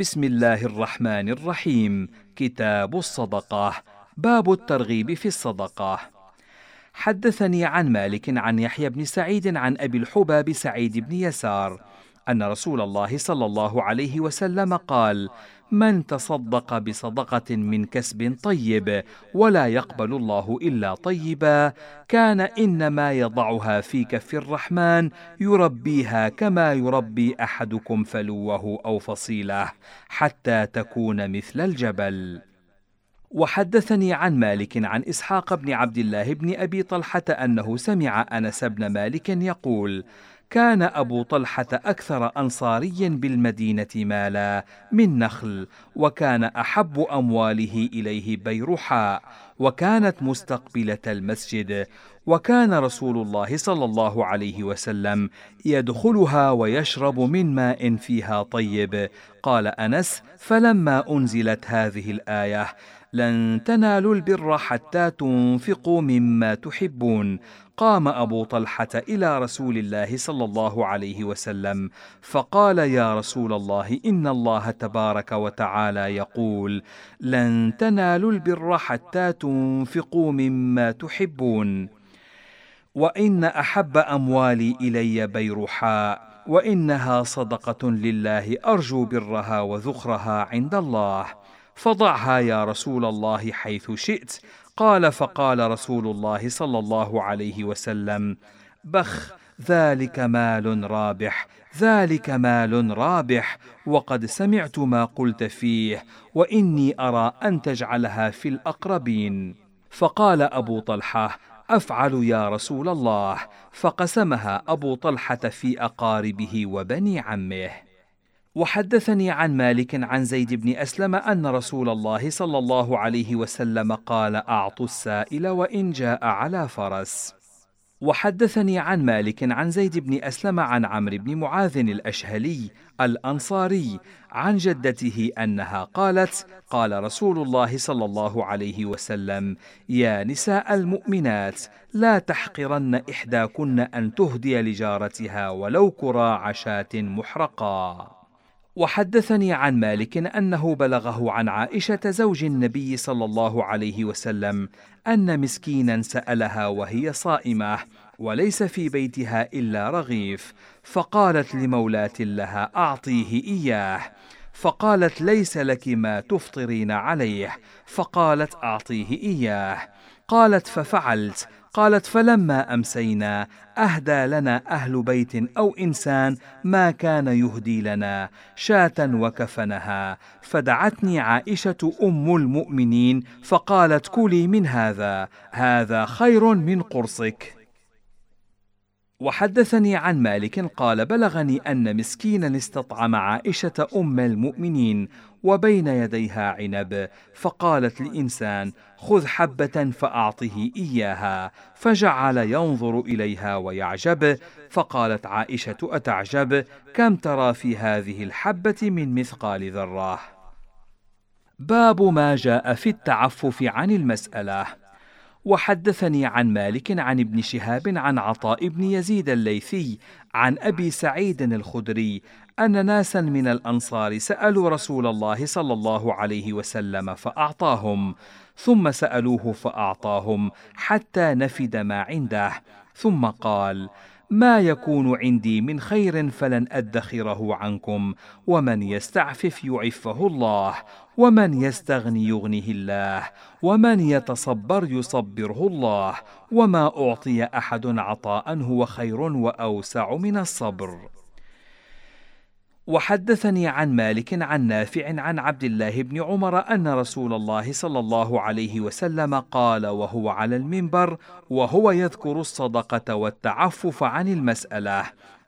بسم الله الرحمن الرحيم. كتاب الصدقة. باب الترغيب في الصدقة. حدثني عن مالك عن يحيى بن سعيد عن أبي الحباب سعيد بن يسار أن رسول الله صلى الله عليه وسلم قال من تصدق بصدقة من كسب طيب ولا يقبل الله إلا طيبا. كان إنما يضعها في كف الرحمن يربيها كما يربي أحدكم فلوه أو فصيلة حتى تكون مثل الجبل. وحدثني عن مالك عن إسحاق بن عبد الله بن أبي طلحة أنه سمع أنس بن مالك يقول كان أبو طلحة أكثر أنصاري بالمدينة مالا من نخل وكان أحب أمواله إليه بيرحاء وكانت مستقبلة المسجد وكان رسول الله صلى الله عليه وسلم يدخلها ويشرب من ماء فيها طيب. قال أنس فلما أنزلت هذه الآية لن تنالوا البر حتى تنفقوا مما تحبون قام أبو طلحة إلى رسول الله صلى الله عليه وسلم فقال يا رسول الله إن الله تبارك وتعالى يقول لن تنالوا البر حتى تنفقوا مما تحبون وإن أحب أموالي إلي بيرحاء وإنها صدقة لله أرجو برها وذخرها عند الله فضعها يا رسول الله حيث شئت قال فقال رسول الله صلى الله عليه وسلم بخ ذلك مال رابح ذلك مال رابح وقد سمعت ما قلت فيه وإني أرى أن تجعلها في الأقربين. فقال أبو طلحة أفعل يا رسول الله. فقسمها أبو طلحة في أقاربه وبني عمه. وحدثني عن مالك عن زيد بن أسلم أن رسول الله صلى الله عليه وسلم قال أعطوا السائل وإن جاء على فرس. وحدثني عن مالك عن زيد بن أسلم عن عمرو بن معاذ الأشهلي الأنصاري عن جدته أنها قالت قال رسول الله صلى الله عليه وسلم يا نساء المؤمنات لا تحقرن إحداكن أن تهدي لجارتها ولو كراع شاة محرقا. وحدثني عن مالك أنه بلغه عن عائشة زوج النبي صلى الله عليه وسلم أن مسكينا سألها وهي صائمة وليس في بيتها إلا رغيف فقالت لمولاة لها أعطيه إياه. فقالت ليس لك ما تفطرين عليه فقالت أعطيه إياه. قالت ففعلت قالت فلما أمسينا أهدى لنا أهل بيت أو إنسان ما كان يهدي لنا شاة وكفنها. فدعتني عائشة أم المؤمنين فقالت كلي من هذا هذا خير من قرصك. وحدثني عن مالك قال بلغني أن مسكينا استطعم عائشة أم المؤمنين وبين يديها عنب فقالت لانسان خذ حبة فأعطه إياها. فجعل ينظر إليها ويعجب فقالت عائشة أتعجب؟ كم ترى في هذه الحبة من مثقال ذرة؟ باب ما جاء في التعفف عن المسألة. وحدثني عن مالك عن ابن شهاب عن عطاء بن يزيد الليثي عن أبي سعيد الخدري أن ناسا من الأنصار سألوا رسول الله صلى الله عليه وسلم فأعطاهم ثم سألوه فأعطاهم حتى نفد ما عنده ثم قال ما يكون عندي من خير فلن أدخره عنكم ومن يستعفف يعفه الله ومن يستغني يغنه الله ومن يتصبر يصبره الله وما أعطي أحد عطاء هو خير وأوسع من الصبر. وحدثني عن مالك عن نافع عن عبد الله بن عمر أن رسول الله صلى الله عليه وسلم قال وهو على المنبر وهو يذكر الصدقة والتعفف عن المسألة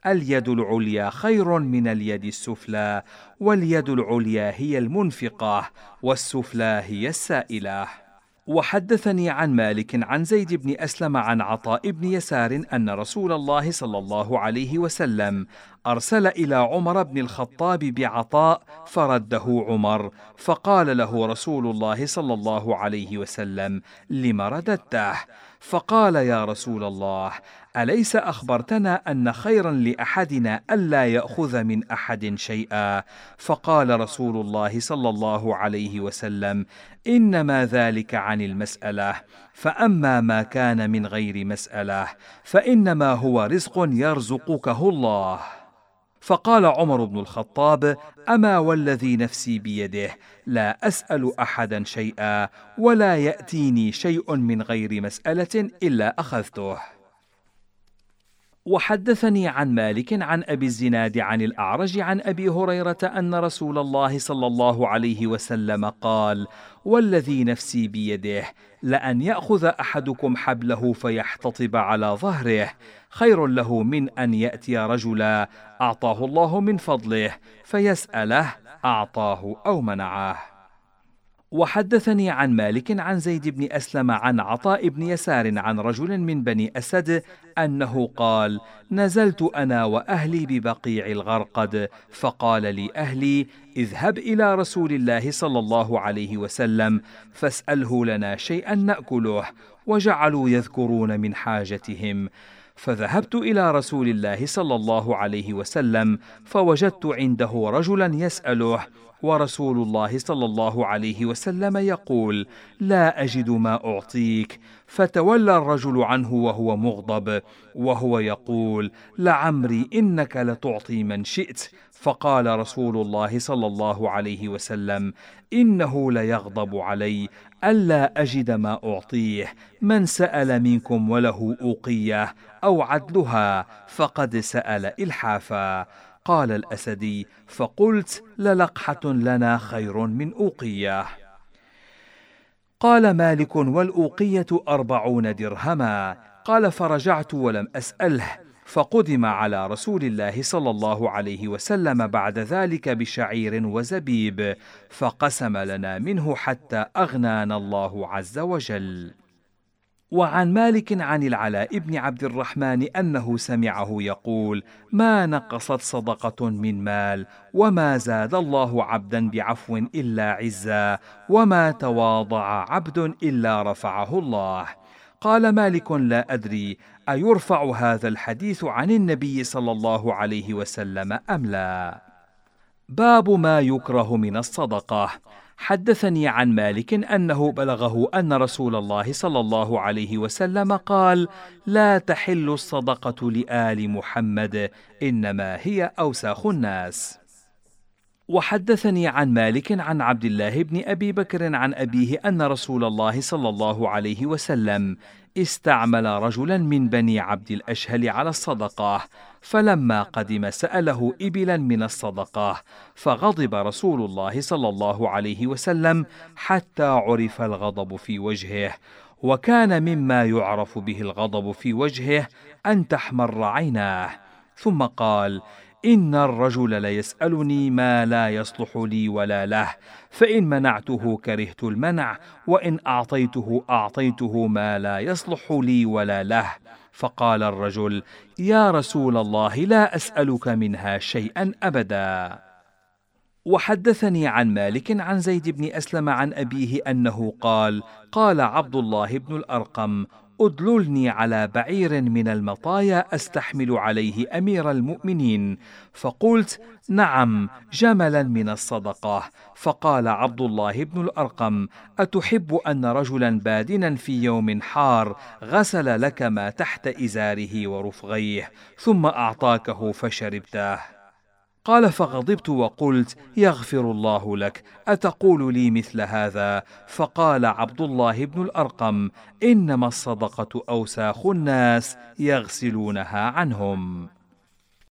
اليد العليا خير من اليد السفلى واليد العليا هي المنفقة والسفلى هي السائلة. وحدثني عن مالك عن زيد بن أسلم عن عطاء بن يسار أن رسول الله صلى الله عليه وسلم أرسل إلى عمر بن الخطاب بعطاء فرده عمر فقال له رسول الله صلى الله عليه وسلم لم رددته؟ فقال يا رسول الله أليس أخبرتنا أن خيرا لأحدنا ألا يأخذ من أحد شيئا؟ فقال رسول الله صلى الله عليه وسلم إنما ذلك عن المسألة فأما ما كان من غير مسألة فإنما هو رزق يرزقكه الله. فقال عمر بن الخطاب أما والذي نفسي بيده لا أسأل أحدا شيئا ولا يأتيني شيء من غير مسألة إلا أخذته. وحدثني عن مالك عن أبي الزناد عن الأعرج عن أبي هريرة أن رسول الله صلى الله عليه وسلم قال والذي نفسي بيده لأن يأخذ أحدكم حبله فيحتطب على ظهره. خير له من أن يأتي رجلا أعطاه الله من فضله فيسأله أعطاه أو منعه. وحدثني عن مالك عن زيد بن أسلم عن عطاء بن يسار عن رجل من بني أسد أنه قال نزلت أنا وأهلي ببقيع الغرقد فقال لي أهلي اذهب إلى رسول الله صلى الله عليه وسلم فاسأله لنا شيئا نأكله وجعلوا يذكرون من حاجتهم. فذهبت إلى رسول الله صلى الله عليه وسلم فوجدت عنده رجلا يسأله ورسول الله صلى الله عليه وسلم يقول لا أجد ما أعطيك. فتولى الرجل عنه وهو مغضب وهو يقول لعمري إنك لتعطي من شئت. فقال رسول الله صلى الله عليه وسلم إنه ليغضب علي ألا أجد ما أعطيه من سأل منكم وله أوقية أو عدلها فقد سأل إلحافا. قال الأسدي فقلت للقحة لنا خير من أوقية. قال مالك والأوقية أربعون درهما. قال فرجعت ولم أسأله. فقدم على رسول الله صلى الله عليه وسلم بعد ذلك بشعير وزبيب فقسم لنا منه حتى أغنانا الله عز وجل. وعن مالك عن العلاء بن عبد الرحمن أنه سمعه يقول ما نقصت صدقة من مال وما زاد الله عبدا بعفو إلا عزا وما تواضع عبد إلا رفعه الله قال مالك لا أدري أيرفع هذا الحديث عن النبي صلى الله عليه وسلم أم لا؟ باب ما يكره من الصدقة. حدثني عن مالك أنه بلغه أن رسول الله صلى الله عليه وسلم قال لا تحل الصدقة لآل محمد إنما هي أوساخ الناس. وحدثني عن مالك عن عبد الله بن أبي بكر عن أبيه أن رسول الله صلى الله عليه وسلم استعمل رجلا من بني عبد الأشهل على الصدقة فلما قدم سأله إبلا من الصدقة فغضب رسول الله صلى الله عليه وسلم حتى عرف الغضب في وجهه وكان مما يعرف به الغضب في وجهه أن تحمر عيناه. ثم قال إن الرجل ليسألني ما لا يصلح لي ولا له فإن منعته كرهت المنع وإن أعطيته أعطيته ما لا يصلح لي ولا له. فقال الرجل يا رسول الله لا أسألك منها شيئا أبدا. وحدثني عن مالك عن زيد بن أسلم عن أبيه أنه قال قال عبد الله بن الأرقم أدللني على بعير من المطايا أستحمل عليه أمير المؤمنين. فقلت نعم جملا من الصدقة. فقال عبد الله بن الأرقم أتحب أن رجلا بادنا في يوم حار غسل لك ما تحت إزاره ورفغيه ثم أعطاكه فشربته. قال فغضبت وقلت يغفر الله لك أتقول لي مثل هذا؟ فقال عبد الله بن الأرقم إنما الصدقة أوساخ الناس يغسلونها عنهم.